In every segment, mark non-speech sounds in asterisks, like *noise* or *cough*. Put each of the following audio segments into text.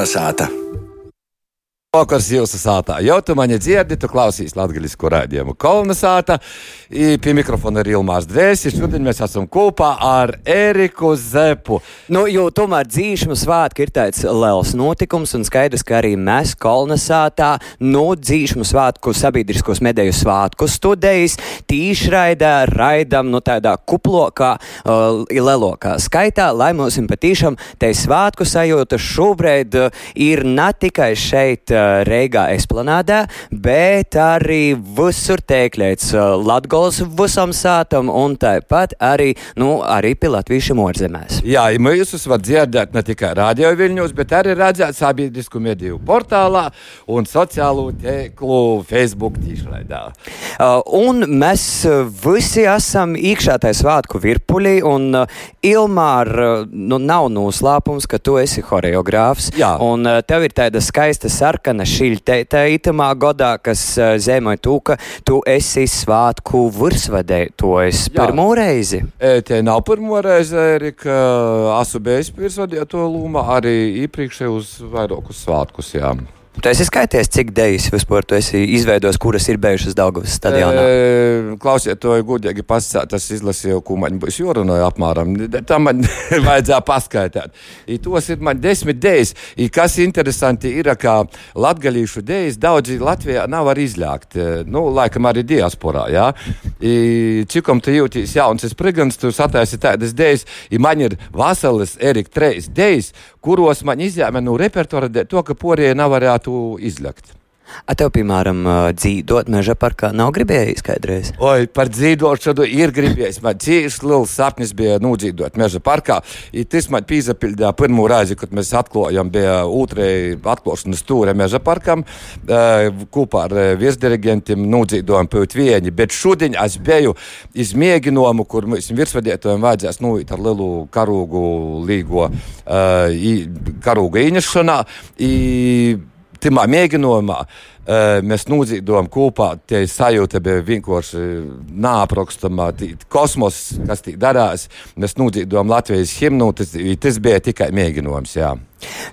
Kolnesāta! Vakars jūsu sātā. Jau tu mani dzirdi, tu klausīsi latviešu rādījumu kolonizāta. Pie mikrofona ir Ilmārs Dvēsis. Šodien mēs esam kopā ar Eriku Zepu. Nu, jo tomēr dzīšanu svētki ir tāds liels notikums un skaidrs, ka arī mēs kolonizātā no dzīšanu svētku sabiedriskos mediju svētku studējas tīšraidā raidam no tādā kuplokā, uh, lielokā skaitā, lai mums patīšām te svētku sajūta šobrīd uh, ir ne tikai šeit Reigā esplanādē, bet arī visur tēkļēts Latgols visam sātam un tāpat arī, nu, arī pie Latvīšiem orzemēs. Jā, mēs jūs varat dzirdēt ne tikai radio viļņos, bet arī redzēt sabiedrisku mediju portālā un sociālo tīklu Facebook tīšraidā. Uh, un mēs visi esam iekšā tajā svētku virpuļī un uh, Ilmār, nu, nav noslēpums, ka tu esi horeogrāfs. Jā. Un uh, tev ir tāda skaista sarkana sarkana šiļteita itamā godā, kas uh, zemoja to, ka tu esi svātku virsvadētojs pirmo reizi. E, tie nav pirmo reizi, Erika, esmu bijis virsvadēto lūma arī iepriekšējos vairākus svātkus, jā. Tu esi skaities, cik dejas vispār tu esi izveidojis, kuras ir bijušas Daugavas stadionā? E, klausiet, to ir gudīgi pasakāt, tas izlasīju, ko man būs jārunāja apmēram. *laughs* Tam man *laughs* vajadzēja paskaidrot. Tos ir man desmit dejas. I, kas interesanti ir, ka latgalīšu dejas daudzi Latvijā nav arī izļākt. Nu, laikam arī diasporā, jā. I, cikom tu jūties jauns, es prigans, tu sataisi tādas dejas, i man ir vasaras Erika trejas dejas, kuros man izjāme no repertuāra to, ka porija nav varētu izļakt. A tev, piemēram, dzīvot meža parkā nav gribējis kādreiz? Oi, par dzīvošanu ir gribējis. Man cīņš liels sapnis bija nudzīvot meža parkā. I tas man pīzapildīja pirmo reizi, kad mēs atklājām, bija otrai atklāšanas stūra meža parkam, kopā ar virsdirigentiem nudzīvojam pēc vieni. Bet šodien es biju izmēģinājumu, kur mums virsvadētājiem vajadzēs nūīt ar lielu karūgu līgo, karūgu īņešanā. Timā mēģinājumā uh, mēs nūdzīdojam kopā, tie sajūta bija vienkārši nāprokstamā, kosmos, kas tī darās. Mēs nūdzīdojam Latvijas himnu, tas, tas bija tikai mēģinājums, jā.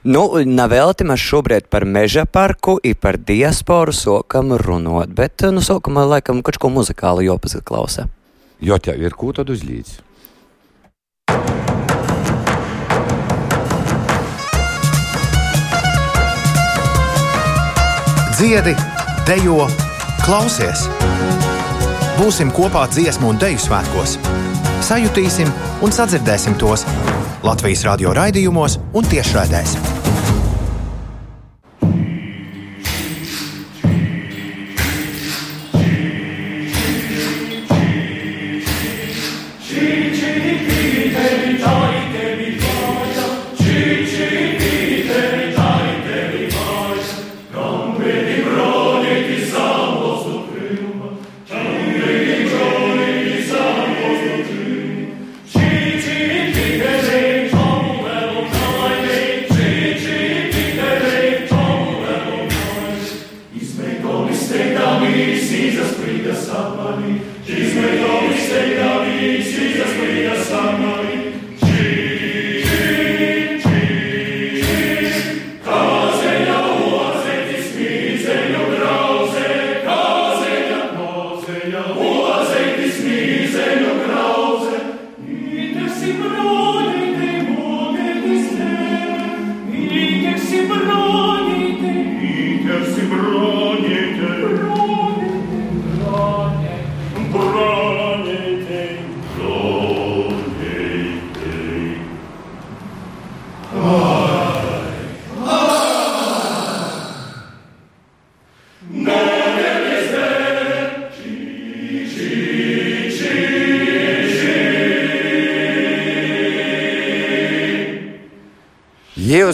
Nu, navelti mēs šobrīd par meža parku, i par diasporu sokam runot, bet, nu, sokamā laikam kaut ko muzikālu jopazaklausa. Jo tev ir ko tad uzlīdz? Dziedi, dejo, klausies! Būsim kopā dziesmu un deju svētkos! Sajutīsim un sadzirdēsim tos Latvijas radio raidījumos un tiešraidēs.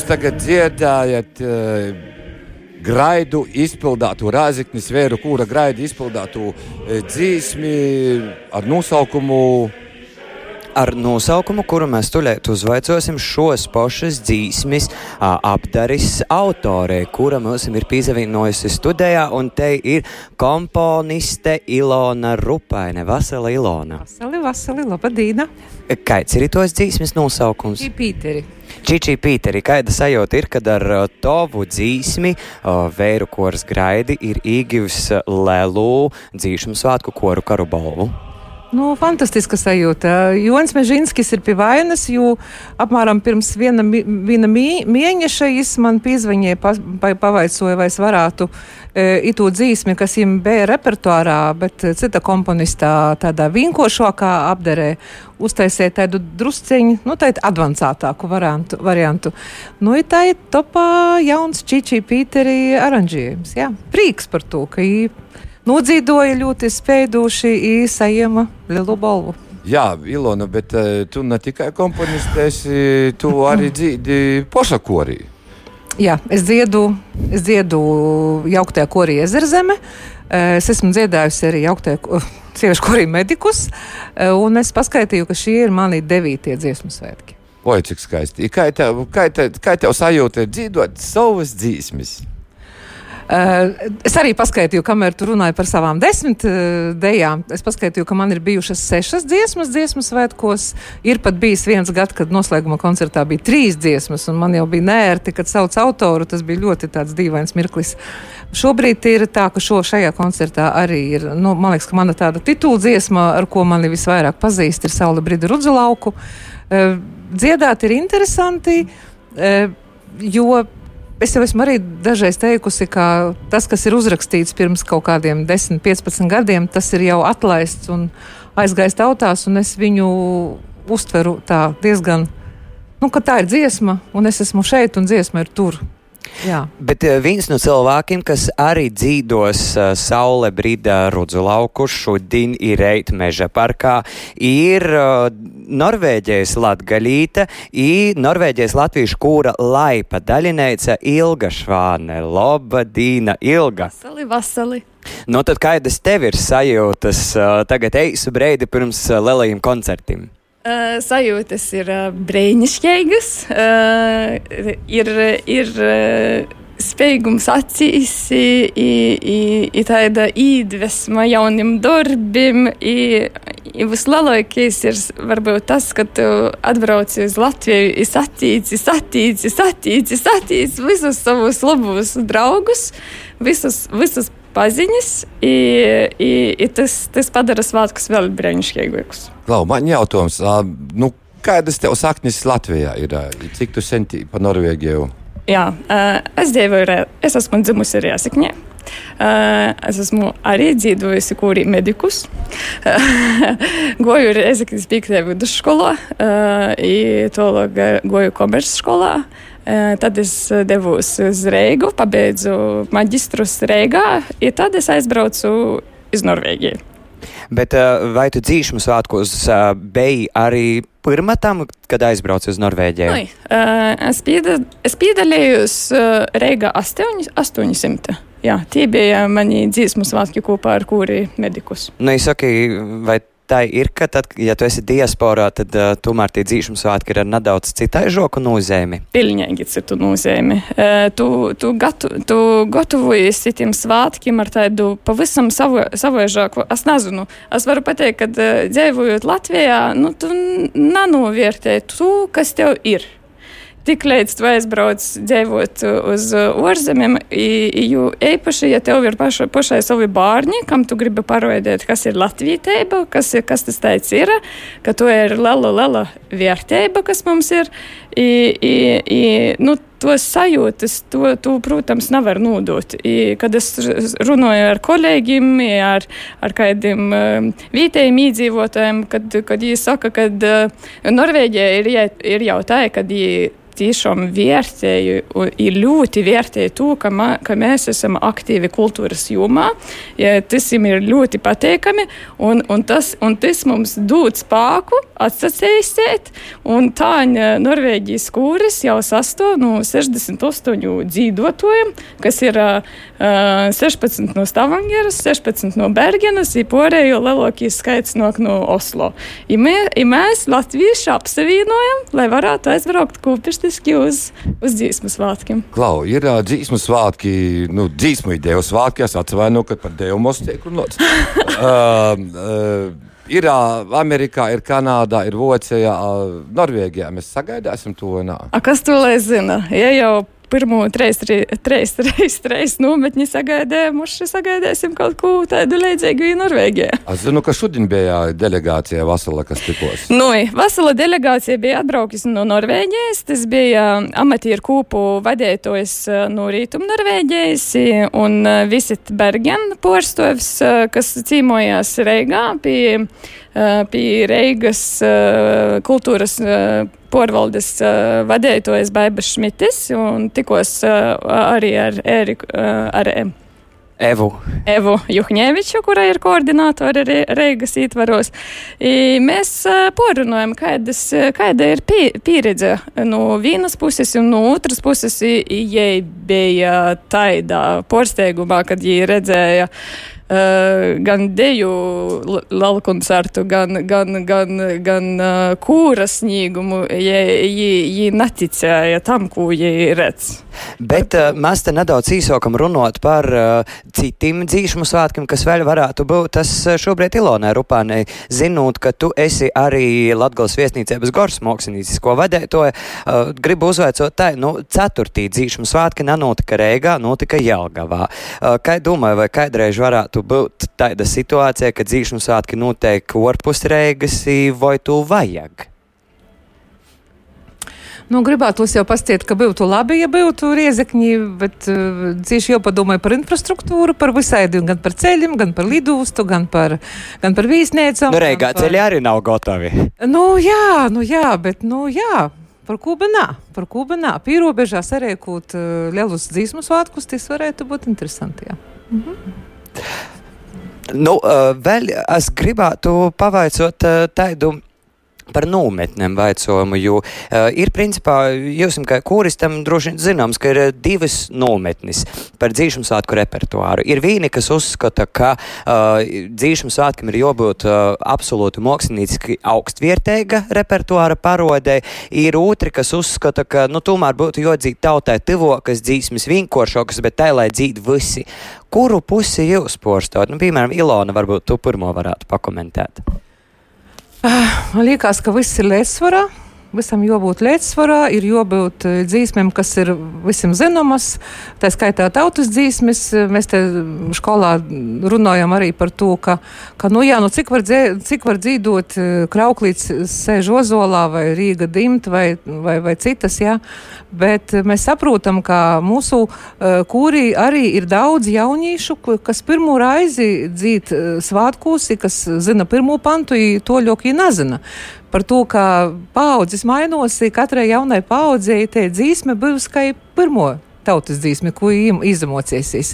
Jūs tagad dziedājat uh, graidu izpildātu Rāzaknis vēru, kura graidu izpildātu uh, dzīsmi ar nosaukumu ar nosaukumu, kuru mēs tuļēt uzvaicosim šos pošas dzīsmis apdaris autorē, kura mums ir pīzavīnojusi studijā, un te ir komponiste Ilona Rupaine. Vasala Ilona. Vasali, vasali, labadīna. Kāds ir tos dzīsmis nosaukums? Pīteri. Čičī Pīteri, kāda sajūta ir, kad ar uh, tovu dzīsmi uh, vēru koras graidi ir īgivs lelu dzīšanu svētku koru karu balvu? Nu, fantastiska sajūta. Jonas Mežinskis ir pie vainas, jo apmēram pirms viena, viena mēneša viņš man pīzvaņēja, pa, pa, pavaicoja, vai es varētu e, itu dzīsmi, kas viņam bija repertuārā, bet cita komponistā tādā vinkošākā apderē uztaisīja tādu drusceņu, nu, tādu advancētāku variantu. variantu. Nu, tā ir topā jauns Čičī Pīteri aranžējums. Jā, prieks par to, ka viņi nodzīvoja ļoti spējuši īsajiem lielu balvu. Jā, Ilona, bet uh, tu ne tikai komponistēsi, tu arī *laughs* dzīvi pošakorī. Jā, es dziedu, es dziedu jauktajā korī Ezerzeme. Eh, es esmu dziedājusi arī jauktajā *laughs* sieviešu korī medikus, eh, un es paskaitīju, ka šie ir mani devītie dziesmu svētki. Oi, cik skaisti. Kā tev, kā tev, kā tev sajūta dzīvot savas dzīsmes? Uh, es arī paskaitīju, kamēr tu runāji par savām desmit uh, dejām. Es paskaitīju, ka man ir bijušas sešas dziesmas, dziesmas svētkos. Ir pat bijis viens gads, kad noslēguma koncertā bija trīs dziesmas, un man jau bija nērti, kad sauc autoru. Tas bija ļoti dīvains mirklis. Šobrīd ir tā, ka šo, šajā koncertā arī ir, nu, man liekas, ka mana tāda titula dziesma, ar ko mani visvairāk pazīst, ir Saula Brīda Rudzulauku. Uh, dziedāt ir interesanti, jo Es jau esmu arī dažreiz teikusi, ka tas, kas ir uzrakstīts pirms kaut kādiem 10, 15 gadiem, tas ir jau atlaists un aizgājis tautās, un es viņu uztveru tā diezgan, nu, tā ir dziesma, un es esmu šeit, un dziesma ir tur. Jā. Bet uh, viens no cilvēkiem, kas arī dzīvos uh, Saule Brīdā Rudzulauku šodien ir Reit meža parkā, ir uh, Norvēģijas latgaļīta, ir Norvēģijas latviešu kūra laipa daļinēca Ilga Švāne. Loba Dīna Ilga. Vasali, vasali. Nu tad kādas tev ir sajūtas uh, tagad eisu breidi pirms uh, lielajiem koncertiem? Uh, sajūtas ir uh, brīnišķīgas, uh, ir, ir uh, spējīgums acīs, ir tāda iedvesma jauniem darbiem. Vislielākais ir varbūt tas, ka tu atbrauc uz Latviju, es attīci, attīci, attīci, attīci visus savus labus draugus, visus, visus paziņas, i, i, i tas, tas padara svētkus vēl brīnišķīgākus. Klau, man jautājums, nu, kādas tev saknes Latvijā ir? Cik tu senti pa Norvēģiju? Jā, es dzīvoju, es esmu dzimusi Rēzakņē. Es esmu arī dzīvojusi kūrī medikus. *laughs* goju Rēzakņas 5. vidusskolā, tālāk goju komerces skolā. Tad es devos uz Reigu, pabeidzu maģistrus Reigā, un tad es aizbraucu uz Norvēģiju. Bet vai tu dzīšanu svētkos biji arī pirmā tam, kad aizbraucu uz Norvēģiju? Nui, es, pieda, es piedalījos Reigā 800. Jā, tie bija mani dziesmu svētki kopā ar kuri medikus. Nu, es saku, vai tā ir, ka tad, ja tu esi diasporā, tad uh, tomēr tie dzīšanu svētki ir ar nedaudz citai žoku nozīmi? Pilnīgi citu nozīmi. Uh, tu, tu, gatu, tu gatavojies tiem svētkiem ar tādu pavisam savu, savaižāku. Es nezinu, es varu pateikt, ka uh, dzīvojot Latvijā, nu, tu nanovērtē to, kas tev ir tik līdz tu aizbrauc dzīvot uz ārzemēm, jo īpaši, ja tev ir paša, pašai savi bērni, kam tu gribi parādīt, kas ir latvietība, kas, ir, kas tas teicis ir, ka to ir liela, liela vērtība, kas mums ir. I, i, i, nu, tos sajūtas, to, to, protams, nevar nodot. I, kad es runāju ar kolēģiem, ar, ar kādiem uh, vietējiem iedzīvotājiem, kad, kad viņi saka, ka uh, Norvēģija ir, ir jau tā, ka viņi tiešām vērtēju, ir ļoti vērtēju to, ka, ma, ka mēs esam aktīvi kultūras jomā. Ja, tas ir ļoti pateikami, un, un, tas, un tas mums dod spēku atsacēstēt, un tā Norvēģijas kūris jau sastāv no 68 dzīvotājiem, kas ir uh, 16 no Stavangeras, 16 no Bergenas, ir porējo lielākais skaits no, no Oslo. I mē, i mēs, latvieši, apsevienojam, lai varētu aizbraukt kūpišķiski uz, uz dzīsmu svētkiem. Klau, ir uh, dzīsmu svētki, nu, dzīsmu ideju svētki, es atvainu, kad par Dievu mums tiek runāts. *laughs* uh, uh, Ir Amerikā, ir Kanādā, ir Vācijā, Norvēģijā. Mēs sagaidāsim to. Nā. A, kas to lai zina? Ja jau pirmo reizi, reiz, reiz, *laughs* reiz nometni sagaidījām, mums šeit sagaidīsim kaut ko tādu līdzīgu arī Norvēģijā. Es zinu, ka šodien bija delegācija Vasala, kas tikos. Nu, Vasala delegācija bija atbraukusi no Norvēģijas. Tas bija amatieru kūpu vadītājs no Rītuma Norvēģijas un Visit Bergen porstovs, kas cīmojās Reigā pie, pie Reigas kultūras porvaldes uh, vadītājs Baibas Šmitis un tikos arī ar Eriku. Ar, Evu. Evu Juhņeviču, kurai ir koordinātori Re Reigas ietvaros. I mēs porunājam, kādas, kāda ir pie, pieredze no vienas puses un no otras puses. Jai bija taidā porsteigumā, kad jī redzēja Uh, gan deju lalu koncertu, gan, gan, gan, gan uh, kūra sniegumu. Viņi neticēja tam, ko viņi redz. Bet uh, mēs te nedaudz īsākam runāt par uh, citiem dzīšanu svētkiem, kas vēl varētu būt. Tas šobrīd Ilonai Rupānei, zinot, ka tu esi arī Latgales viesnīcības gors māksliniecisko vadētoja, uh, gribu uzveicot tā, nu, ceturtī dzīšanu svētki nenotika Rēgā, notika Jelgavā. Uh, kā domāju, vai kādreiz varētu būt tāda situācija, ka dzīšanu svētki notiek orpus Rēgas, vai tu vajag? Nu, gribētos jau pastiet, ka būtu labi, ja būtu riezekņi, bet uh, cieši jau padomāju par infrastruktūru, par visādi, gan par ceļiem, gan par lidūstu, gan par, gan par vīsniecām. Nu, Reigā par... ceļi arī nav gatavi. Nu, jā, nu jā, bet, nu jā. Par Kubu nā, par Kubu nā. Pīrobežā sarēkot uh, lielus dzīsmu svētkus, tas varētu būt interesanti. Jā. Mhm. Nu, uh, vēl es gribētu pavaicot uh, tādu par nometnēm vaicojumu, jo uh, ir principā, jūs kā kuristam droši zināms, ka ir divas nometnes par dzīšanu svētku repertuāru. Ir vīni, kas uzskata, ka uh, dzīšanu svētkiem ir jābūt uh, absolūti mākslinieciski augstvērtēga repertuāra parodē. Ir otri, kas uzskata, ka, nu, tomēr būtu jādzīt tautai tuvokas dzīsmes vienkāršākas, bet tai, lai dzīt visi. Kuru pusi jūs porstot? Nu, piemēram, Ilona, varbūt tu pirmo varētu pakomentēt. Man liekas, ka viss ir līdzsvarā. Visam jābūt līdzsvarā, ir jābūt eh, dzīsmēm, kas ir visam zināmas, tā skaitā tautas dzīsmes. Mēs te skolā runājam arī par to, ka, ka nu jā, nu cik var, dzē, cik var dzīdot eh, krauklīts sēž ozolā vai Rīga dimt vai, vai, vai citas, jā. Bet mēs saprotam, ka mūsu uh, kūrī arī ir daudz jaunīšu, kas pirmo raizi dzīt svātkūsi, kas zina pirmo pantu, to ļoti nezina par to, ka paudzes mainosi, katrai jaunai paudzei tie dzīsme bijusi kā pirmo tautas dzīsmi, ko izemocēsīs.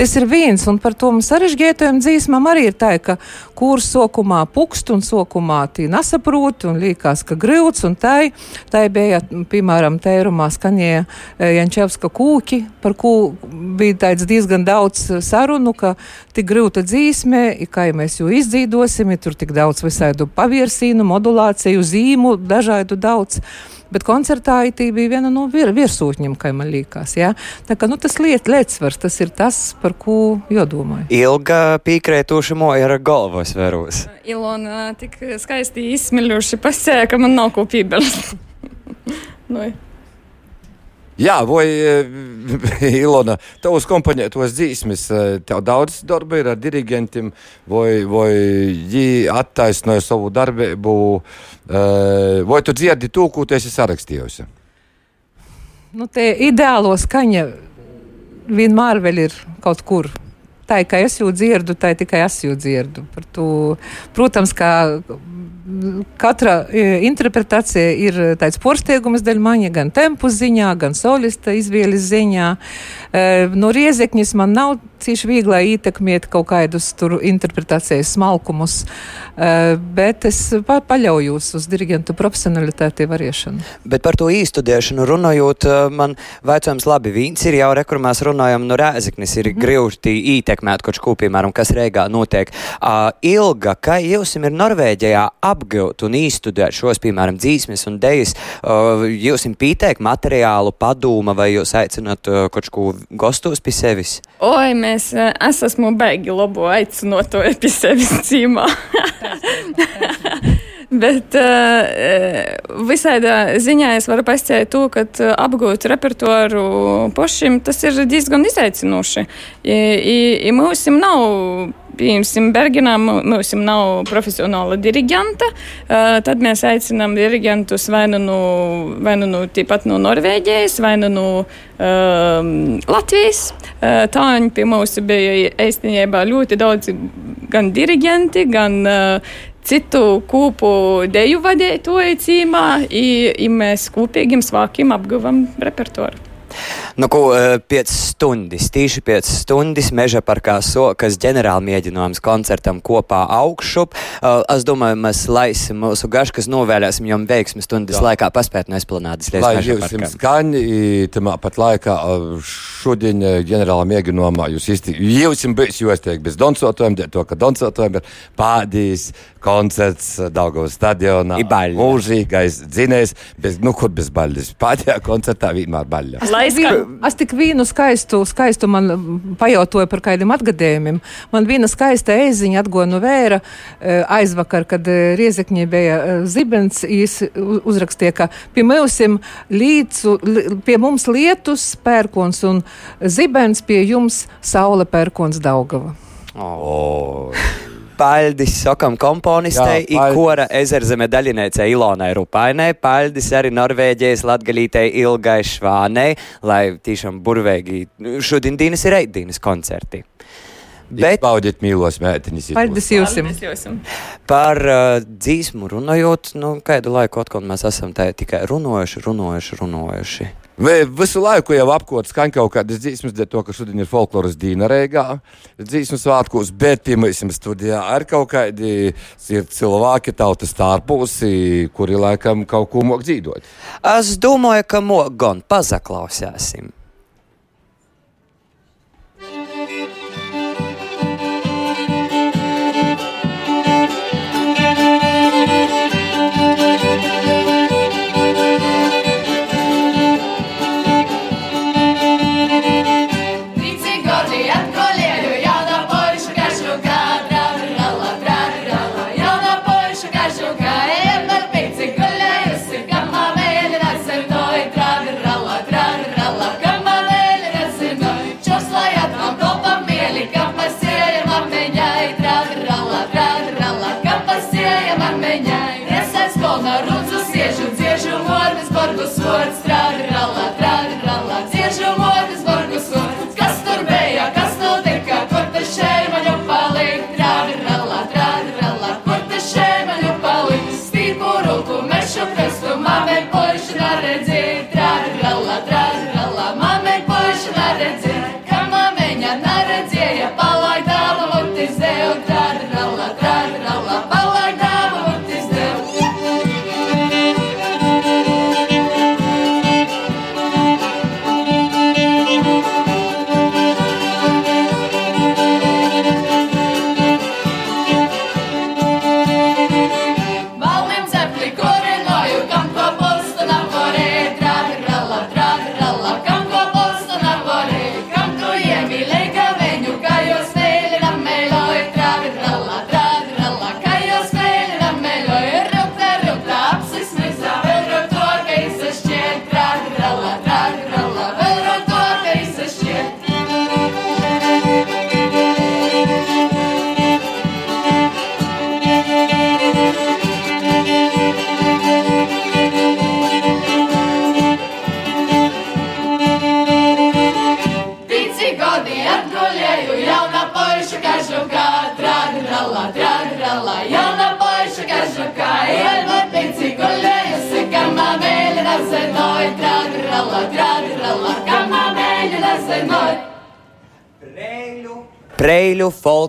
Tas ir viens, un par to mums sarežģītajam dzīsmam arī ir tā, ka kurs sokumā pukst un sokumā tī nesaprot un liekas, ka grūts, un tai, tai bija, piemēram, tērumā skaņēja e, Jančevska kūki, par ko bija tāds diezgan daudz sarunu, ka tik grūta dzīsme, kā ja mēs jo izdzīdosim, ja tur tik daudz visādu pavirsīnu, modulāciju, zīmu, dažādu daudz bet koncertā IT bija viena no vir, virsūtņiem, kā man liekas. Ja? Tā kā nu, tas liet, lietsvars, tas ir tas, par ko jodomāju. Ilga pīkrētoša moja ar galvas veros. Ilona tik skaisti izsmeļoši pasēja, ka man nav ko piebilst. *laughs* nu, Jā, vai *laughs* Ilona, tavs komponētos dzīsmes, tev daudz darba ir ar dirigentiem, vai, vai viņi attaisnoja savu darbību, vai tu dzirdi to, ko tu esi sarakstījusi? Nu, te ideālo skaņa vienmēr vēl ir kaut kur tā, ka es jau dzirdu, tā tikai es jau dzirdu. Protams, ka katra e, interpretācija ir tāds porsteigums dēļ maņa, gan tempu ziņā, gan solista izvēles ziņā. E, no riezekņas man nav cīši vieglai ietekmēt kaut kādus tur interpretācijas smalkumus, uh, bet es pa paļaujos uz dirigentu profesionalitāti variešanu. Bet par to īstudēšanu runājot, man vaicājums labi, vīns ir jau rekur mēs runājam no rēziknis, ir mm. grūti ietekmēt kaut ko, piemēram, kas Reigā notiek. Uh, ilga, kā jūs ir Norvēģijā apgūt un īstudēt šos, piemēram, dzīsmes un dejas, uh, jūs jums pīteikt materiālu, padūma vai jūs aicināt uh, kaut ko gostos pie sevis? Oi, mēs, es esmu beigi labo aicinot to pie sevis cīmā. Bet uh, visādā ziņā es varu pastāstīt to, ka apgūt repertuāru pašiem tas ir diezgan izaicinoši. I, i, i mums nav Piemēram, Bergenā mums nav profesionāla dirigenta. Uh, tad mēs aicinām dirigentus vai nu no, vai nu no, tāpat no Norvēģijas, vai nu no uh, Latvijas. Tā viņi pie mums bija īstenībā ļoti daudz gan dirigenti, gan uh, citu kūpu deju vadītāju cīmā, un mēs kopīgiem svākiem apguvam repertuāru. Nu, ko, 5 e, stundas, tieši 5 stundas meža parkā sokas ģenerāla mēģinājums koncertam kopā augšup. Uh, es domāju, mēs laisim mūsu gaškas novēlēsim jums veiksmi stundas Jā. laikā paspēt no esplanādes līdz meža parkam. Lai skaņi, tamā pat laikā šodien ģenerāla mēģinājumā jūs īsti, jūs jums bijis jostiek bez doncotājiem, to, ka doncotājiem ir pādījis koncerts Daugavas stadionā. Mūžīgais dzinējs, bez, nu, kur bez baļas. Pēdējā koncertā vienmēr baļas. Es tik vienu skaistu, skaistu man pajautāju par kādiem atgadījumiem. Man viena skaista ēziņa atgoja no vēra eh, aizvakar, kad eh, Riezekņē bija eh, zibens, īs uzrakstīja, ka pie mums līdzu, pie mums lietus pērkons un zibens pie jums saule pērkons Daugava. Oh. Paļdis sakam komponistei, ikora ezerzeme daļiniecei Ilonai Rupainai, paļdis arī Norvēģijas latgalītei Ilgai Švānei, lai tiešām burvēgi šodien dīnas ir eidīnas koncerti. Bet baudiet mīlos mētiņas. Paldies jums! Par uh, dzīsmu runājot, nu, kādu laiku atkal mēs esam tikai runājuši, runājuši, runājuši. Vai visu laiku jau apkots skaņa kaut kādas dzīsmas, dēļ to, ka šodien ir folkloras dīna reigā, dzīsmu svētkos, bet, piemēram, studijā ar kaut kādi ir cilvēki tautas tārpusi, kuri laikam kaut ko mok dzīvot. Es domāju, ka mok gan pazaklausēsim.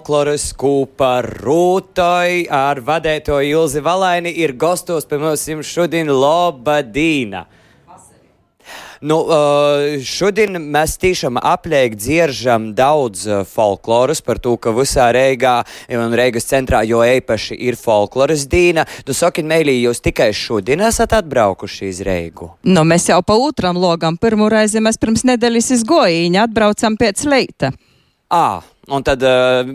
Folkloras kūpa Rūtoj ar vadēto Ilzi Valaini ir gostos pie mums šodien Lobadīna. Nu, uh, šodien mēs tiešām apliek dzieržam daudz uh, folkloras par to, ka visā Reigā un Reigas centrā jo īpaši ir folkloras dīna. Nu, sakiet, Meilī, jūs tikai šodien esat atbraukuši iz Reigu? Nu, mēs jau pa otram logam pirmo reizi mēs pirms nedēļas izgojīņa atbraucam pēc leita. À, un tad,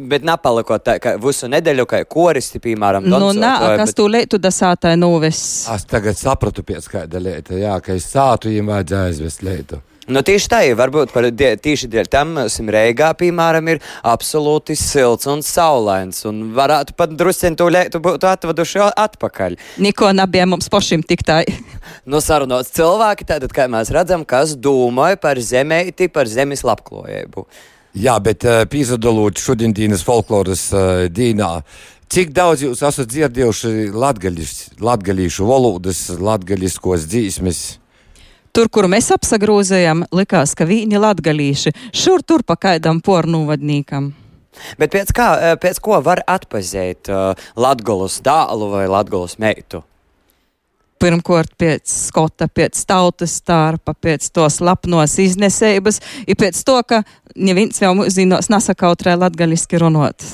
bet nepalikot tā, ka visu nedēļu, kā koristi, piemēram, Nu, dancot, nā, vai- kas bet- tu leitu dasātai noves. Es tagad sapratu pēc kāda lieta, jā, ka es sātu viņiem vajadzēja aizvest lietu. Nu, tieši tā, varbūt par die, tieši dēļ tam sim Reigā, piemēram, ir absolūti silts un saulains, un varētu pat drusciņ to lietu būtu atveduši atpakaļ. Niko nebija mums pašiem tik tā. *laughs* Nu, sarunots cilvēki, tātad, kā mēs redzam, kas domāja par zemēti, par zemes labklājību. Jā, bet uh, pīzadalot šodienas folkloras uh, dīnā. Cik daudz jūs esat dzirdējuši latgaļīšu valodas, latgaļiskos dzīsmes? Tur, kur mēs apsagrozējam, likās, ka viņi latgalīši šur tur pa kaidam pornūvadnīkam. Bet pēc, kā, eh, pēc ko var atpazīt uh, latgolus dālu vai latgolus meitu? Pirmkārt, pēc skota, pēc tautas starpa, pēc tos lapnos iznesības, ir pēc to, ka neviens jau mūzinos nesakautrē latgaliski runot.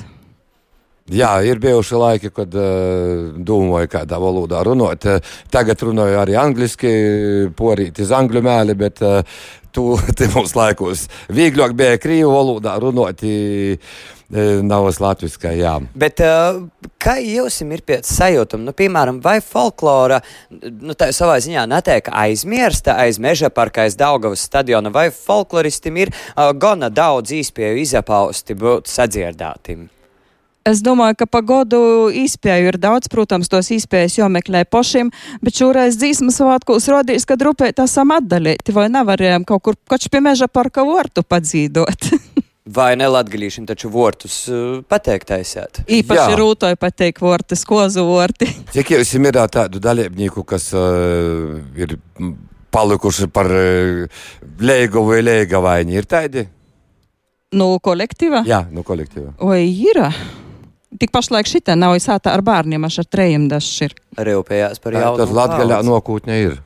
Jā, ir bijuši laiki, kad uh, domāju, kādā valodā runāt. Uh, tagad runāju arī angliski, porīt iz angļu mēli, bet uh, *laughs* te mums laikos vieglāk bija krīvu valodā runāt. e, Nav uz latviešu, jā. Bet uh, kā jums ir pēc sajūtām, nu, piemēram, vai folklora nu, tā savā ziņā netiek aizmirsta aiz meža parka, aiz Daugavas stadiona, vai folkloristam ir uh, gana daudz īspēju izapausti būt sadzirdātim? Es domāju, ka pa godu izpēju ir daudz, protams, tos izpējas jomeklē pašiem, bet šoreiz dzīsmas svētkos rodīs, ka drupēt esam atdalīti, vai nevarējām kaut kur koč pie meža parka vortu padzīdot. *laughs* Vai nelatgalīšiem taču vortus uh, pateikt aizsēt? Īpaši rūtoju pateikt vorti, skozu vorti. *laughs* Cik jūs ir tādu dalībnieku, kas uh, ir palikuši par uh, lēgu vai lēgavaini? Ir tādi? Nu, kolektīva? Jā, no kolektīva. Oi, ir. Tik pašlaik šitā nav izsāta ar bērniem, ar trejiem dažs ir. Rūpējās par Tā jaunu. tad Latgaļā nokūtņa ir.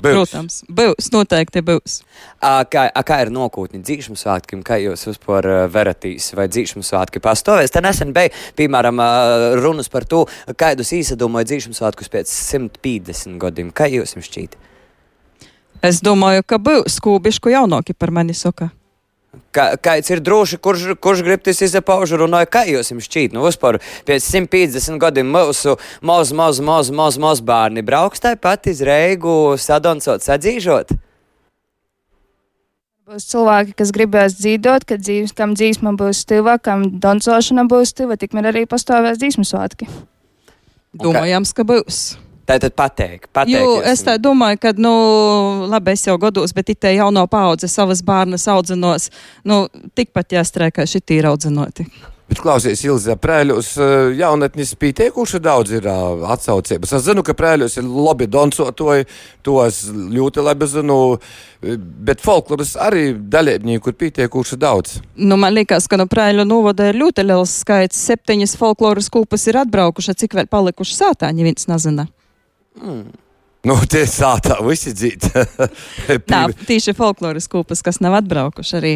Byls. Protams, būs, noteikti būs. A, kā, a, kā ir nokūtni dzīšanu svētkiem, kā jūs vispār uh, veratīs, vai dzīšanu svētki pastāvēs? Te nesen bija, piemēram, uh, runas par to, kādus īsadomāja dzīšanu svētkus pēc 150 gadiem. Kā jūs jums šķiet? Es domāju, ka būs skūbišku jaunoki par mani saka. Kā, kāds ir droši, kurš, kurš grib tas izpaužu runāja, kā jūs jums šķiet? Nu, vispār pēc 150 gadiem mūsu maz, maz, maz, maz, maz bērni brauks tāpat iz reigu sadoncot, sadzīžot. Būs cilvēki, kas gribēs dzīvot, kad dzīves, kam dzīsma būs stiva, kam dancošana būs stiva, tikmēr arī pastāvēs dzīsmu svētki. Domājams, ka būs. Tā tad pateikt, pateikt. Jo es tā domāju, ka, nu, labi, es jau gados, bet itē jauno paudze savas bērnas audzinos, nu, tikpat jāstrēkā šitī ir audzinoti. Bet klausies, Ilza, prēļos eh, jaunatnis pieteikuši daudz ir ā, atsaucības. Es zinu, ka prēļos ir labi doncotoji, to es ļoti labi zinu, eh, bet folkloras arī dalībnieku ir pieteikuši daudz. Nu, man liekas, ka no Prēļu novada ir ļoti liels skaits. Septiņas folkloras kūpas ir atbraukušas, cik vēl palikuši sātā, neviens nezina. Nu, tie sātā visi dzīt. *laughs* Tā, tīši folkloras kūpas, kas nav atbraukuši arī.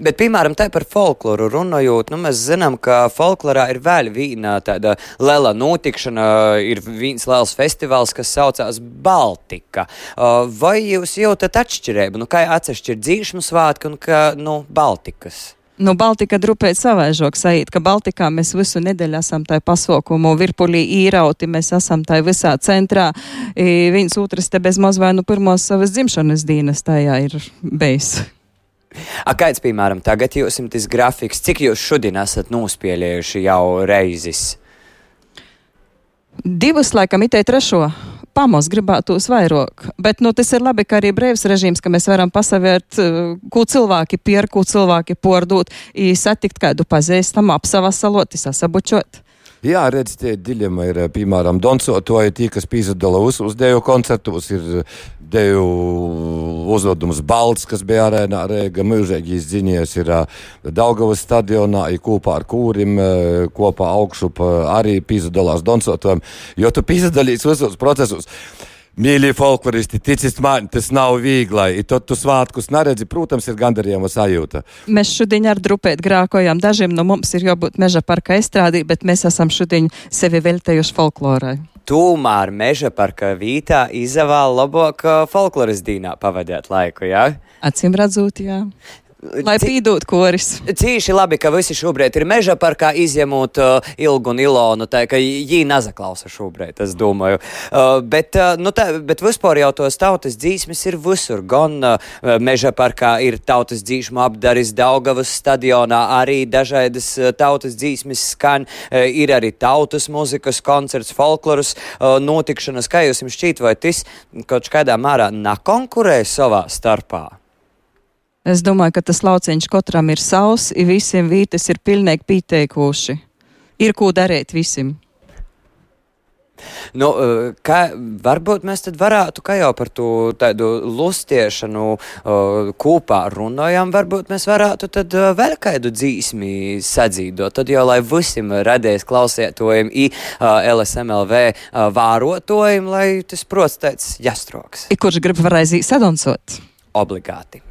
Bet, piemēram, tā par folkloru runājot, nu, mēs zinām, ka folklorā ir vēl viena tāda liela notikšana, ir viens liels festivāls, kas saucās Baltika. Vai jūs jūtat atšķirību? Nu, kā atšķirt dzīšanu svētku un ka, nu, Baltikas? Nu, Baltika drupēt savaižok sajūt, ka Baltikā mēs visu nedēļu esam tai pasaukumu virpulī īrauti, mēs esam tai visā centrā. I, viens otrs te bez maz vai nu pirmos savas dzimšanas dienas tajā ir bijis. A, kāds, piemēram, tagad jums ir tas grafiks, cik jūs šodien esat nospēlējuši jau reizes? Divas laikam itē trešo. Pamos gribētos vairāk, bet nu, tas ir labi, ka arī brīvs režīms, ka mēs varam pasavērt, eh, ko cilvēki pierku, ko cilvēki pordūt, i satikt kādu pazīstamu, apsavasalot, sasabučot. Jā, redz, tie dilemma ir, piemēram, Donsotoja, tie, kas pīzadala uz, deju koncertos, ir deju uzvedums Balts, kas bija arēnā Rēga, mūžīgi izziņies ir Daugavas stadionā, ir kopā ar kūrim, kopā augšup arī pīzadalās Donsotojam, jo tu pīzadalīs visos procesos. Mīļie folkloristi, ticiet man, tas nav viegli. Tad tu svētkus neredzi, protams, ir gandarījuma sajūta. Mēs šodien ar drupēt grākojam. Dažiem no mums ir jābūt meža parka estrādī, bet mēs esam šodien sevi veltējuši folklorai. Tomēr meža parka vītā izavāla labāk folkloras dīnā pavadīt laiku, jā? Acīm redzot, jā. Lai pīdot koris. Cīši labi, ka visi šobrīd ir meža parkā izņemot uh, Ilgu un Ilonu, tā ka viņi nezaklausa šobrīd, es domāju. Uh, bet, uh, nu tā, bet vispār jau tos tautas dzīsmes ir visur. Gan uh, meža parkā ir tautas dzīsmu apdaris Daugavas stadionā, arī dažādas uh, tautas dzīsmes skan, uh, ir arī tautas muzikas koncerts, folkloras uh, notikšanas. Kā jums šķiet, vai tas kaut kādā mērā nekonkurē savā starpā? Es domāju, ka tas lauciņš katram ir savs, i visiem vītes ir pilnīgi pieteikuši. Ir ko darīt visiem. Nu, eh, kā, varbūt mēs tad varētu, kā jau par to tādu lustiešanu uh, kopā runājam, varbūt mēs varētu tad uh, vēl kādu dzīsmi sadzīdot. Tad jau, lai visiem radēs klausētojiem i LSMLV vārotojiem, lai tas, protams, tāds jastroks. I kurš grib varēs sadonsot? Obligāti.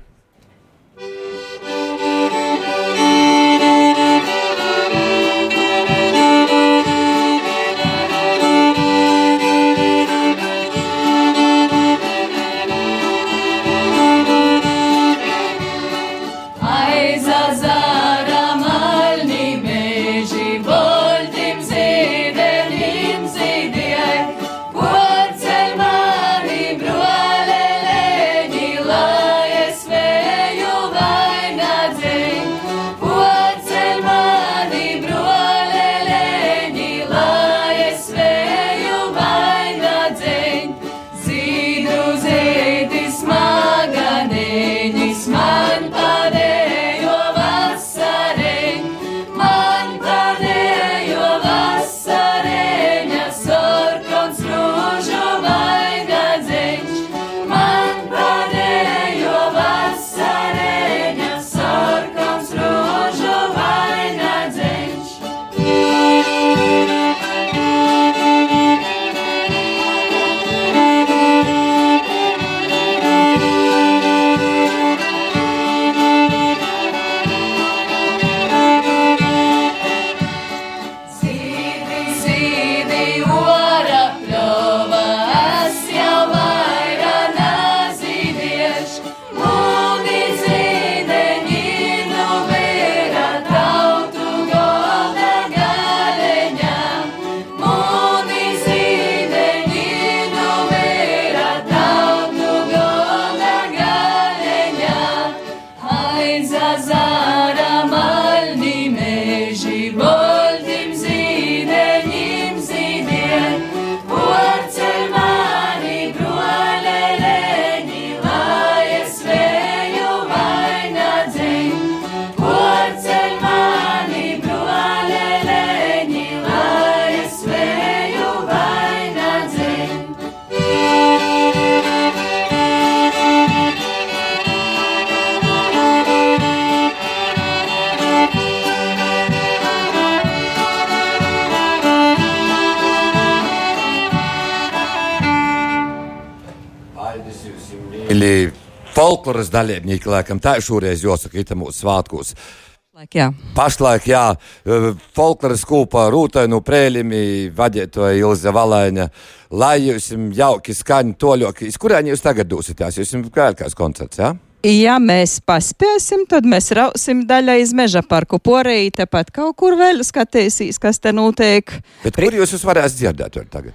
Folkloras dalībnieki, laikam, tā ir šoreiz jāsaka, ir mūsu svētkos. Laik, jā. Pašlaik, jā, eh, folkloras kopā rūtainu prēlimi vadītoja Ilza Valaina, lai jūs jauki skaņi toļoki. Kurien jūs tagad dosieties? Jūs jums kā kāds koncerts, jā? Ja mēs paspēsim, tad mēs rausim daļai iz meža parku porēji, tepat kaut kur vēl skatīsīs, kas te notiek. Bet kur jūs jūs varēsiet dzirdēt tagad?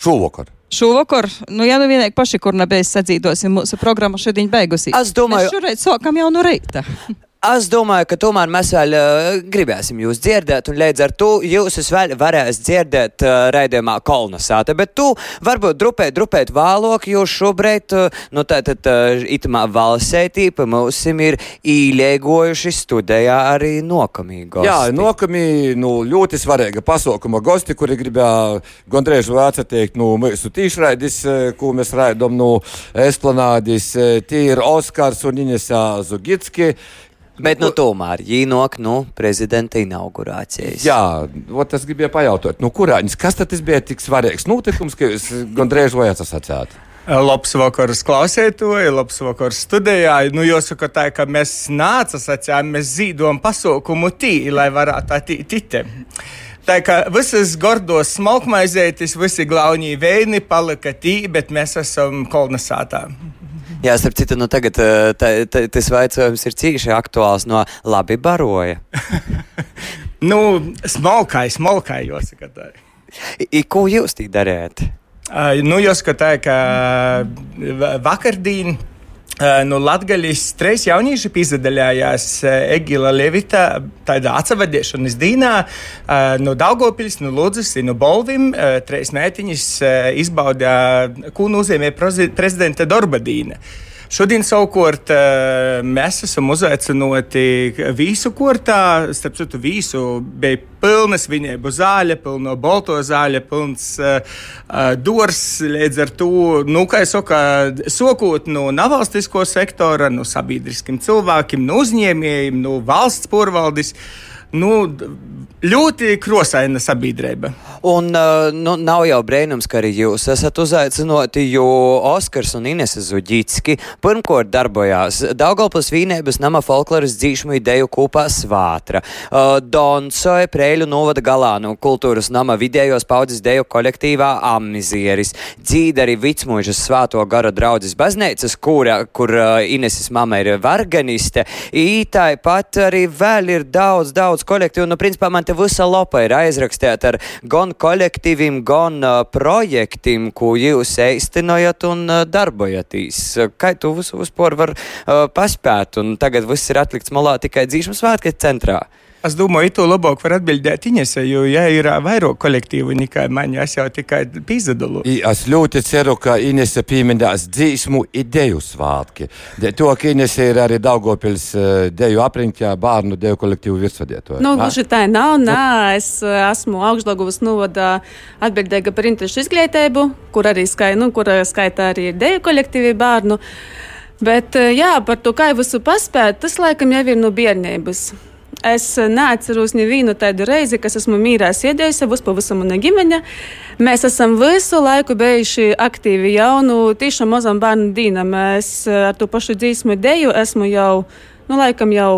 Šovakar. Šovakar, nu, ja nu vienīgi paši, kur nebeiz sadzīdosim, mūsu programma šodien beigusies. Es domāju- Mēs šoreiz sākam jau no reita. *laughs* Es domāju, ka tomēr mēs vēl uh, gribēsim jūs dzirdēt, un līdz ar to jūs vēl varēs dzirdēt uh, raidījumā kolonizāte. Bet tu varbūt drupēt, drupēt vēlāk, jo šobrīd, uh, nu tātad uh, itamā valsētī pa mums ir īliegojuši studijā arī nokamīgi. Jā, nokamī, nu, ļoti svarīga pasaukuma gosti, kuri gribēja gondrēž vāca teikt, nu, mūsu tīšraidis, ko mēs raidom, nu, esplanādis, tie ir Oskars un Inesa Zugitski. Bet, nu, tomēr, īnok, nu, prezidenta inaugurācijas. Jā, ot, es gribēju pajautāt, nu, kurāņas, kas tad tas bija tik svarīgs notikums, ka jūs gondrēž vajadzat sacēt? Labs vakars klausētoji, labs vakars studijā. Nu, jāsaka tā, ka mēs nāca sacījām, mēs zīdojam pasaukumu tī, lai varētu attīt. Tā kā visas gordos smalkmaizētis, visi glauņī veini palika tī, bet mēs esam kolonizētā. Jā, starp citu, nu tagad tā, tā, tas jautājums ir cīši aktuāls no labi baroja. *laughs* Nu, smalkai, smalkai, jāsaka. I, ko jūs tī darījat? Uh, nu, jāsaka ka va- vakardien. Nu, Latvijas trīs jaunieši piedalījās uh, Egila Levita atsevadīšanas dīnā uh, no Daugopils, no Lūdzes, no Bolvim. Trīs mētiņas izbaudīja, ko nozīmē prezidenta darba dīna. Šodien savukārt eh, mēs esam uzaicināti visu kortā. Starp citu, visu bija pilnas viņēbu zāle, pilno bolto zāle, pilns uh, uh, dors. Līdz ar to, nu, kā jau saka, sokot no nevalstisko sektora, no sabiedriskiem cilvēkiem, no uzņēmējiem, no valsts porvaldis. Nu, ļoti krosaina sabiedrība. Un uh, nu, nav jau brīnums, ka arī jūs esat uzaicināti, jo Oskars un Inese Zuģitski pirmkārt darbojās Daugavpils Vīnēbas nama folkloras dzīšmu ideju kopā svātra. Uh, Donsoja Prēļu novada galā no kultūras nama vidējos paudzes deju kolektīvā Amizieris. Dzīda arī Vicmuižas svāto gara draudzes baznīcas, kura, kur uh, Ineses mama ir varganiste. Ītai pat arī vēl ir daudz, daudz kolektīvu. Nu, principā man te visa lapa ir aizrakstīta ar gan kolektīviem, gan uh, projektiem, ko jūs īstenojat un uh, darbojaties. Kā tu visu vispār var uh, paspēt, un tagad viss ir atlikts malā tikai dzīšanu svētku centrā. Es domāju, to labāk var atbildēt Inese, jo, ja ir vairāk kolektīvu nekā man, es jau tikai pīzadalu. I Es ļoti ceru, ka Inese pieminēs dzīsmu ideju svētki. Dēļ To, ka Inese ir arī Daugopils deju apriņķā bērnu deju kolektīvu virsvadētoja. Nu, gluži tā nav. Nā, es esmu augšdagovas novada atbildīga par interešu izglītību, kur arī skai, nu, kur skaitā arī deju kolektīvi bērnu. Bet jā, par to, kā jau visu paspēt, tas laikam jau ir no bērnības. Es neatceros nevienu tādu reizi, kas esmu mīlējis, iedējusi savus pavisam un ģimene. Mēs esam visu laiku bijuši aktīvi jau nu, tiešām mazam bērnu dīnam. Es eh, ar to pašu dzīsmu deju esmu jau, nu, laikam jau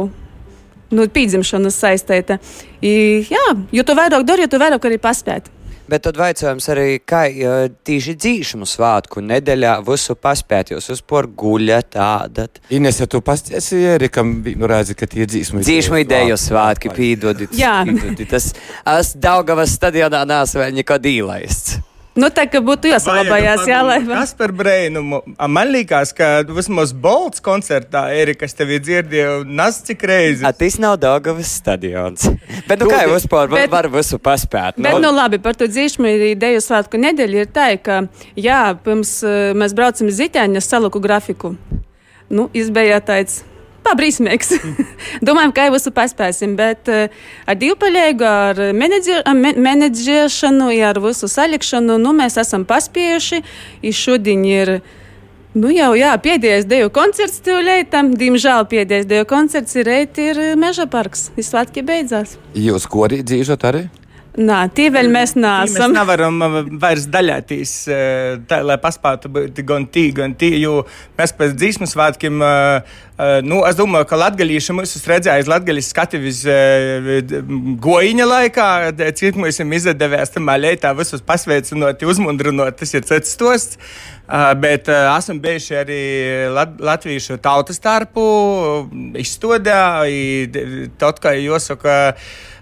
nu, pīdzimšanas saistīta. I, jā, jo tu vairāk dari, jo tu vairāk arī paspēt. Bet tad jautājums arī, kā tīši dzīšanu svētku nedēļā visu paspēt, jūs uzpār guļat tādat. Inese, tu pasties Erikam, nu redzi, ka tie dzīsmu Dzīšanu ideju svētki pīdodit. Jā. pīdodit. Tas, es Daugavas stadionā neesmu vēl neko dīlaists. Nu, tā kā būtu jāsalabājās, jā, lai. Kas par brēnumu? A, Man liekas, ka vismaz Bolts koncertā Erikas tevi dzirdēja nas cik reizi. A, tas nav Daugavas stadions. *laughs* Bet, nu, kā jau vispār var, var visu paspēt? Bet, nu, labi, par to dzīšanu ideju svētku nedēļu ir tā, ka, jā, pirms eh, mēs braucam es saliku grafiku. Nu, izbēja tāds. Pabrīsmīgs. *laughs* Domājam, ka jau paspēsim, bet uh, ar divpaļēgu, ar menedžēšanu, ar visu salikšanu, nu, mēs esam paspējuši. Šodien ir, nu, jau, jā, pēdējais deju koncerts tūlētam. Diemžēl pēdējais deju koncerts ir reit ir eh, Meža parks. Visvētki beidzās. Jūs ko arī dzīvot arī? Nā, tie vēl mēs Mēs neesam. nevaram uh, vairs daļāties, uh, tā, lai paspētu būt gan tī, gan tī, jo mēs pēc dzīsmu svētkiem, uh, nu, es domāju, ka latgalīši mūs redzējis latgalīs skativis gojiņa laikā, cik mums ir izdevies tam leitā visus pasveicinot, uzmundrinot, tas ir cits stosts. Bet esam bijuši arī lat latviešu tautas starpu izstudē, tad, kā jāsaka,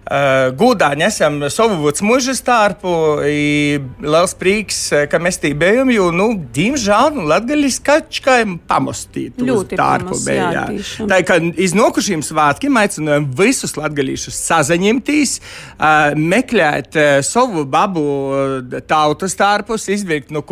Gūdā nesam savu mužu starpu, i liels prieks, eh, ka mēs tī bijām, jo, nu, diemžēl, nu, latgaļis kačkājiem pamostīt Ļoti starpu bija. Tā kā iznākušiem svētkiem aicinājām visus latgaļīšus sazaņemtīs, uh, meklēt savu babu tautu starpus, izvilkt no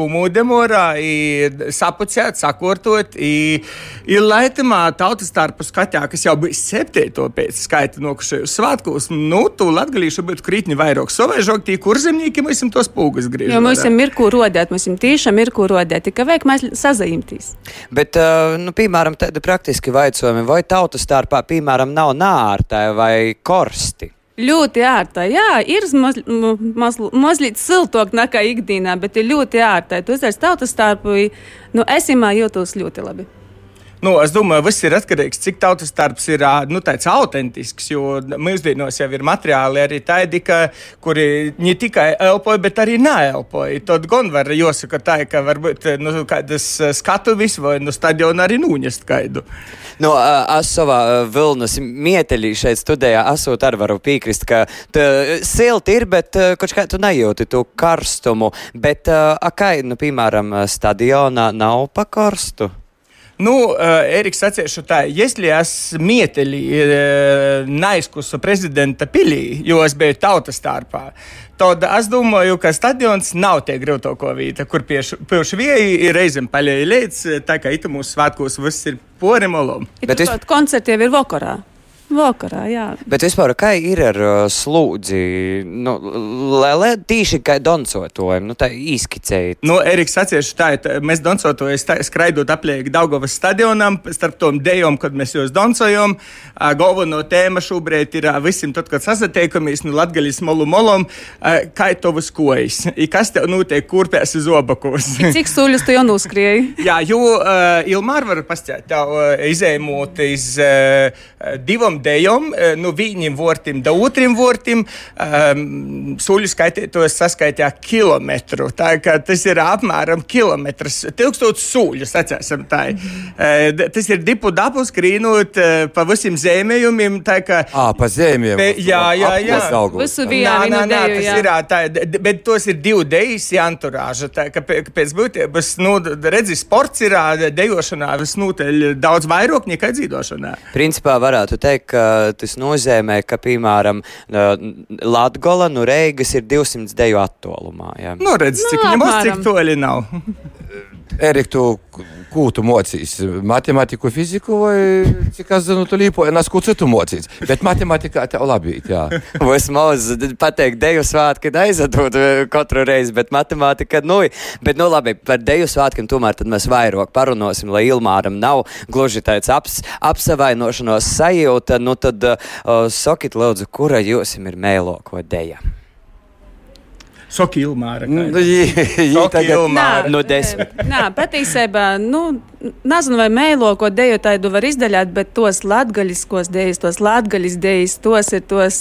i sapucēt, sakortot, i, i laitamā tautas starpu skatā, kas jau bija septīto pēc skaita nokušajos svētkos, nu, tu latgaļīšu būtu krītni vairāk savēžok, tī kurzemnieki mēs esam tos pūgas griežam. Jo mums ir ko rodēt, mums ir tiešām ir ko rodēt, tikai vajag mēs sazajumtīs. Bet, uh, nu, piemēram, tādi praktiski vaicojumi, vai tautas starpā, piemēram, nav nārtai vai korsti? Ļoti ērta. Jā, ir maz, maz, mazliet siltāk nekā ikdienā, bet ir ļoti ērta. Tu uzreiz tautas starpu, nu, es imā jūtos ļoti labi. Nu, es domāju, viss ir atkarīgs no tā, cik tautas darbs ir nu, autentisks. Jo mūsdienās jau ir materiāli arī tādi, ka, kuri ne tikai elpoja, bet arī neelpoja. Tad gan var jāsaka tā, ka varbūt nu, kādas skatuves vai no stadiona arī nūņest kaidu. Nu, es savā vilnas mieteļī šeit studijā esot arī varu piekrist, ka silti ir, bet kaut kā tu nejūti to karstumu. Bet, a, kā, nu, piemēram, stadionā nav pa karstu? Nu, uh, Eriks atcīšu tā, если es mieteli uh, neizkusu prezidenta pilī, jo es biju tautas starpā, tad es domāju, ka stadions nav tie grūtāko vieta, kur pieši vieji ir reizēm paļēji līdz, tā kā it mūsu svētkos viss ir porimolom. Bet es... koncerti jau ir vakarā. Vakarā, jā. Bet vispār, kā ir ar uh, slūdzi? Nu, Lēlē tīši kā doncotojam, nu tā īskicējot. Nu, Eriks atcīšu tā, tā, mēs doncotojas skraidot apliek Daugavas stadionam, starp tom dejom, kad mēs jūs doncojam. Uh, Galveno tēma šobrīd ir uh, visiem, tad, kad sasatiekamies, nu, latgaļas molu molom, uh, kā tavas kojas. I kas tev notiek, kurpēs uz obakos? Cik suļus tu jau noskrieji? *laughs* Jā, jo uh, Ilmāra var pastāstīt, tev uh, izējumot iz uh, divam dejom, uh, nu viņiem vortim, da otrim vortim, um, suļu skaitītos saskaitījā kilometru. Tā kā tas ir apmēram kilometrs, tūkstots suļus, atcēsim tā. Uh, tas ir dipu dapu skrīnot uh, pa visiem zēmējumiem, tā kā. Ā, pa zēmiem. Be, jā, jā, jā. Visu vienā Nā, nā, vienu nā, deju, tas jā. ir, tā, bet tos ir divi dejas anturāža. Tā, ka pēc būtības, nu, redzi, sports ir dejošanā visnotaļ daudz vairāk nekā dzīvošanā. Principā varētu teikt, ka tas nozīmē, ka, piemēram, Latvija no Reigas ir 200 deju attālumā. Ja? Nu, redz, cik Nu, nemaz cik toļi nav. *laughs* Erika, tu ko tu mocīs? Matemātiku, fiziku vai cik es zinu, tu līpoji, nes ko citu mocīs. Bet matemātikā tev labi, jā. *laughs* Vismaz pateikt, deju svētki aizadot katru reizi, bet matemātika, nu, bet, nu, labi, par deju svētkiem tomēr tad mēs vairāk parunāsim, lai Ilmāram nav gluži tāds aps, apsavainošanos sajūta. Nu, tad uh, sakiet, lūdzu, kura jūsim ir mēloko deja? Soki Ilmāra. Nu, *laughs* Soki tagad- Ilmāra. No desmit. Nā, patiesībā, nu, nezinu, vai mēlo, ko deju tādu var izdaļāt, bet tos latgaļiskos dejus, tos latgaļis dejus, tos ir tos,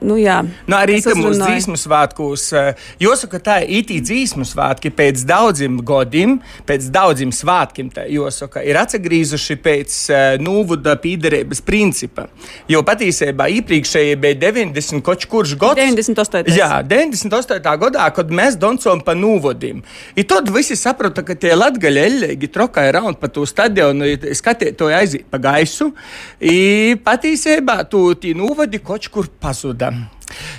nu jā. Nu, arī tam uzrunāju. dzīsmu svētkos. eh, Jāsaka, tā ir itī dzīsmu svētki pēc daudziem gadiem, pēc daudziem svētkiem, jāsaka, ir atgriezuši pēc uh, nūvuda pīderības principa. Jo patiesībā iepriekšējie bija 90 kaut kurš gads. 98. Jā, 98. gadā, kad mēs doncojam pa nūvodim. I tad visi saprata, ka tie latgaļi eļļīgi trokai raund pa to stadionu, i skatiet to aiziet pa gaisu. I patiesībā tu tī nūvodi kaut kur pazuda.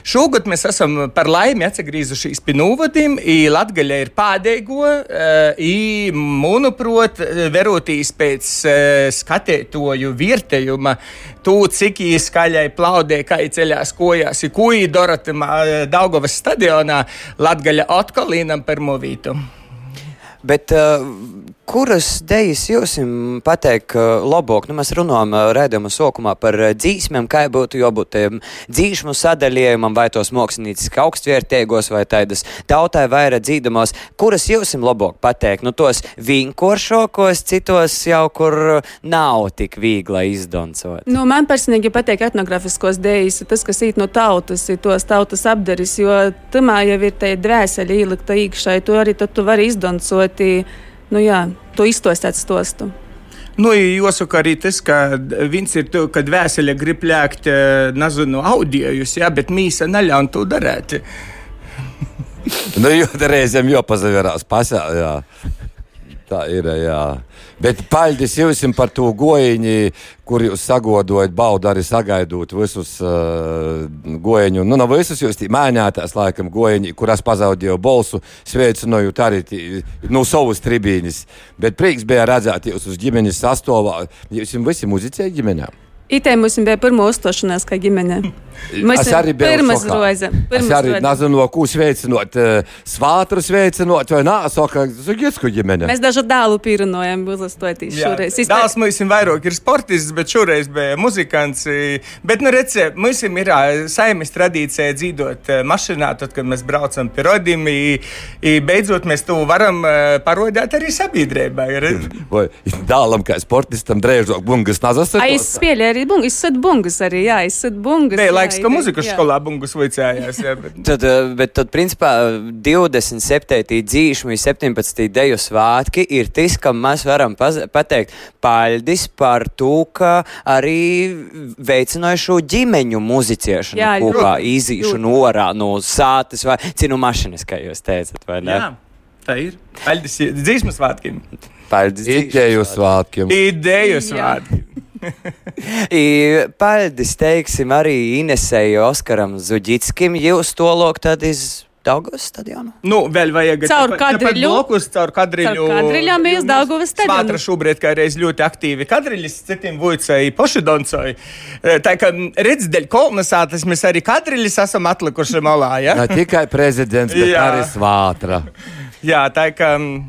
Šogad mēs esam par laimi atgriezušies pie nūvadim. Latvija ir pēdējo, uh, manuprāt, verotīs pēc uh, skatētoju vietējuma, to, cik īsi skaļai plaudē, kā ceļās kojās, ir ko īdara Daugavas stadionā, Latvija atkal līnam par movītu. Bet uh, kuras dejas jūs pateikt, labāk? Nu, mēs runājam redzējuma sākumā par dzīsmēm, kā būtu jābūt um, dzīsmu sadalījumam, vai tos mākslinieciski augstvērtīgos, vai tādas tautai vairāk dzīdamos. Kuras jūs labāk pateikt? Nu, tos vienkāršākos, citos jau kur nav tik viegli izdoncot. Nu, man personīgi patīk etnografiskos dēļus, tas, kas īt no tautas, ir tos tautas apdaris, jo tamā jau ir tā dvēseli ielikta iekšā, to arī tad tu vari izdoncot, nu jā, to iztostēt stostu. Nu, jāsaka arī tas, ka viens ir to, kad vēsele grib lēkt, eh, nezinu, audiojus, jā, bet mīsa neļauj to darīt. Nu, jo reizēm jau pazaverās pasā. Jā. Tā ir. Jā. Bet paldies jums par to gojiņu, kur jūs sagodojat, baudu arī sagaidot visus uh, gojiņu. Nu, nav visus jūs mēģinājāt, laikam, gojiņi, kurās pazaudēju balsu, sveicinojot arī tī, no savas tribīnes. Bet prieks bija redzēt jūs uz ģimenes sastāvā. Jūs visi muzicēji ģimenē. Itē mums bija pirmā uzstāšanās kā ģimene. *laughs* Mēs Es arī biju pirmā roze. Es arī nezinu, no ko sveicinot, uh, svātru sveicinot, vai nē, saka, Zugietsku ģimene. Mēs dažu dēlu pierunājam, uzlastojot šoreiz. Jā, Dēls mums ir vairāk ir sportists, bet šoreiz bija muzikants. Bet, nu, redziet, mums ir ā, saimes tradīcija dzīvot mašīnā, tad, kad mēs braucam pie i Beidzot, mēs to varam parodēt arī sabiedrībai. dēlam, kā sportistam, drēžot bungas nazas. Ai, es spēlēju arī bungas, es sadu bungas arī, jā, sadu bungas. Nē, laiks, ka muzikas skolā bungas vicējās. jā, bet- Tad, eh, bet tad, principā, 27. dzīšmi, 17. deju svētki ir tas, kam mēs varam pateikt paļdis par to, ka arī veicināja šo ģimeņu muziciešanu Jā, kopā, ļoti, īzīšanu orā no sātas vai cinu mašinas, kā jūs teicat, vai ne? Jā, tā ir. Paldies dzīsmu svētkiem. Paļdis Ideju svētkiem. Ideju svētkiem. *laughs* I, Paļdis, teiksim, arī Inesēju Oskaram Zuģitskim, jūs to lok tad iz Daugavas stadionu? Nu, vēl vajag Caur kadriļu. Blokus, caur kadriļu. Caur kadriļām mēs Daugavas stadionu. Svātra šobrīd kā reiz ļoti aktīvi. Kadriļis citiem vuicēji pošidoncoji. Tā kā redz, dēļ kolonizācijas mēs arī kadriļis esam atlikuši malā, ja? Ne tikai prezidents, bet Jā. arī svātra. Jā, tā kā mm,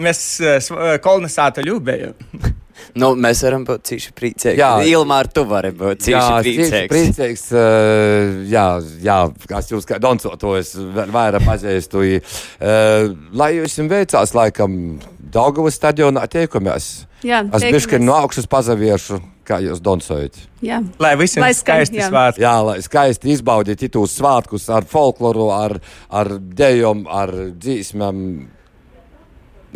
mēs eh, kolonizāta ļūbējam. *laughs* Nu, mēs varam būt cīši priecīgi. Jā. Ilmār, tu vari būt cīši Jā, priecīgs. priecīgs. uh, Jā, jā, kas jūs kā doncotos vēl vairāk pazīstu. Uh, lai jums veicās, laikam, Daugavas stadionā tiekamies. Jā, Es bišķi no augšas pazaviešu, kā jūs doncojat. Jā. Lai visiem skan, skaisti jā. svētki. Jā, lai skaisti izbaudiet tos svētkus ar folkloru, ar, ar dejām, ar dzīsmēm.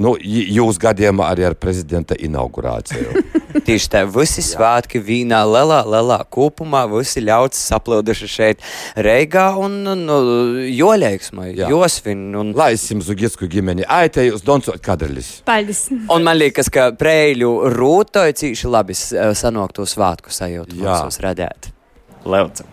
Nu, jūs gadījumā arī ar prezidenta inaugurāciju. *laughs* Tieši tā, visi svētki vīnā, lielā, lielā kopumā, visi ļauts saplūduši šeit Reigā un, nu, joļēksmai, josvin. Un, Lai es jums Zugietsku ģimeni aitēju uz doncot kadrļus. Paldies. un man liekas, ka prēļu rūtoja cīši labi s- sanāk to svētku sajūtu Jā. mums redzēt. Leucam.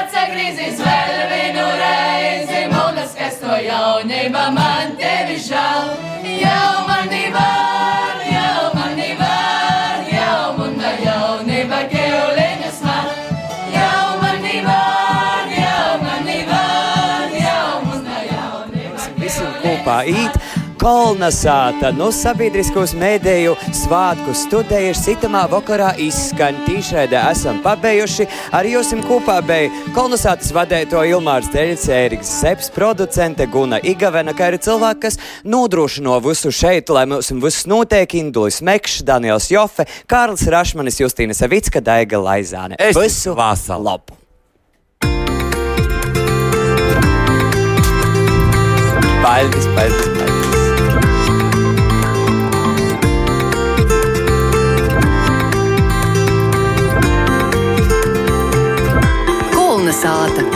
atsagrīzīs vēl vienu reizi, mūnas, kas to jaunība man tevi žēl. Jau mani var, jau mani var, jau muna jaunība keuliņas man. Jau mani var, jau mani var, jau muna jaunība. Visiem kopā īt. Kolnasāta no sabiedriskos mēdēju svātku studējuši citamā vakarā izskan tīšraidē esam pabeiguši. Arī jūs kopā bija Kolnasātas vadēto Ilmārs Deļits, Ēriks Seps, producente Guna Igavena, kā arī cilvēki, kas nodrošino visu šeit, lai mums viss notiek, Indulis Mekšs, Daniels Jofe, Kārlis Rašmanis, Justīna Savicka, Daiga Laizāne. Es Visu vasal. labu! Paldies, paldies! sāta.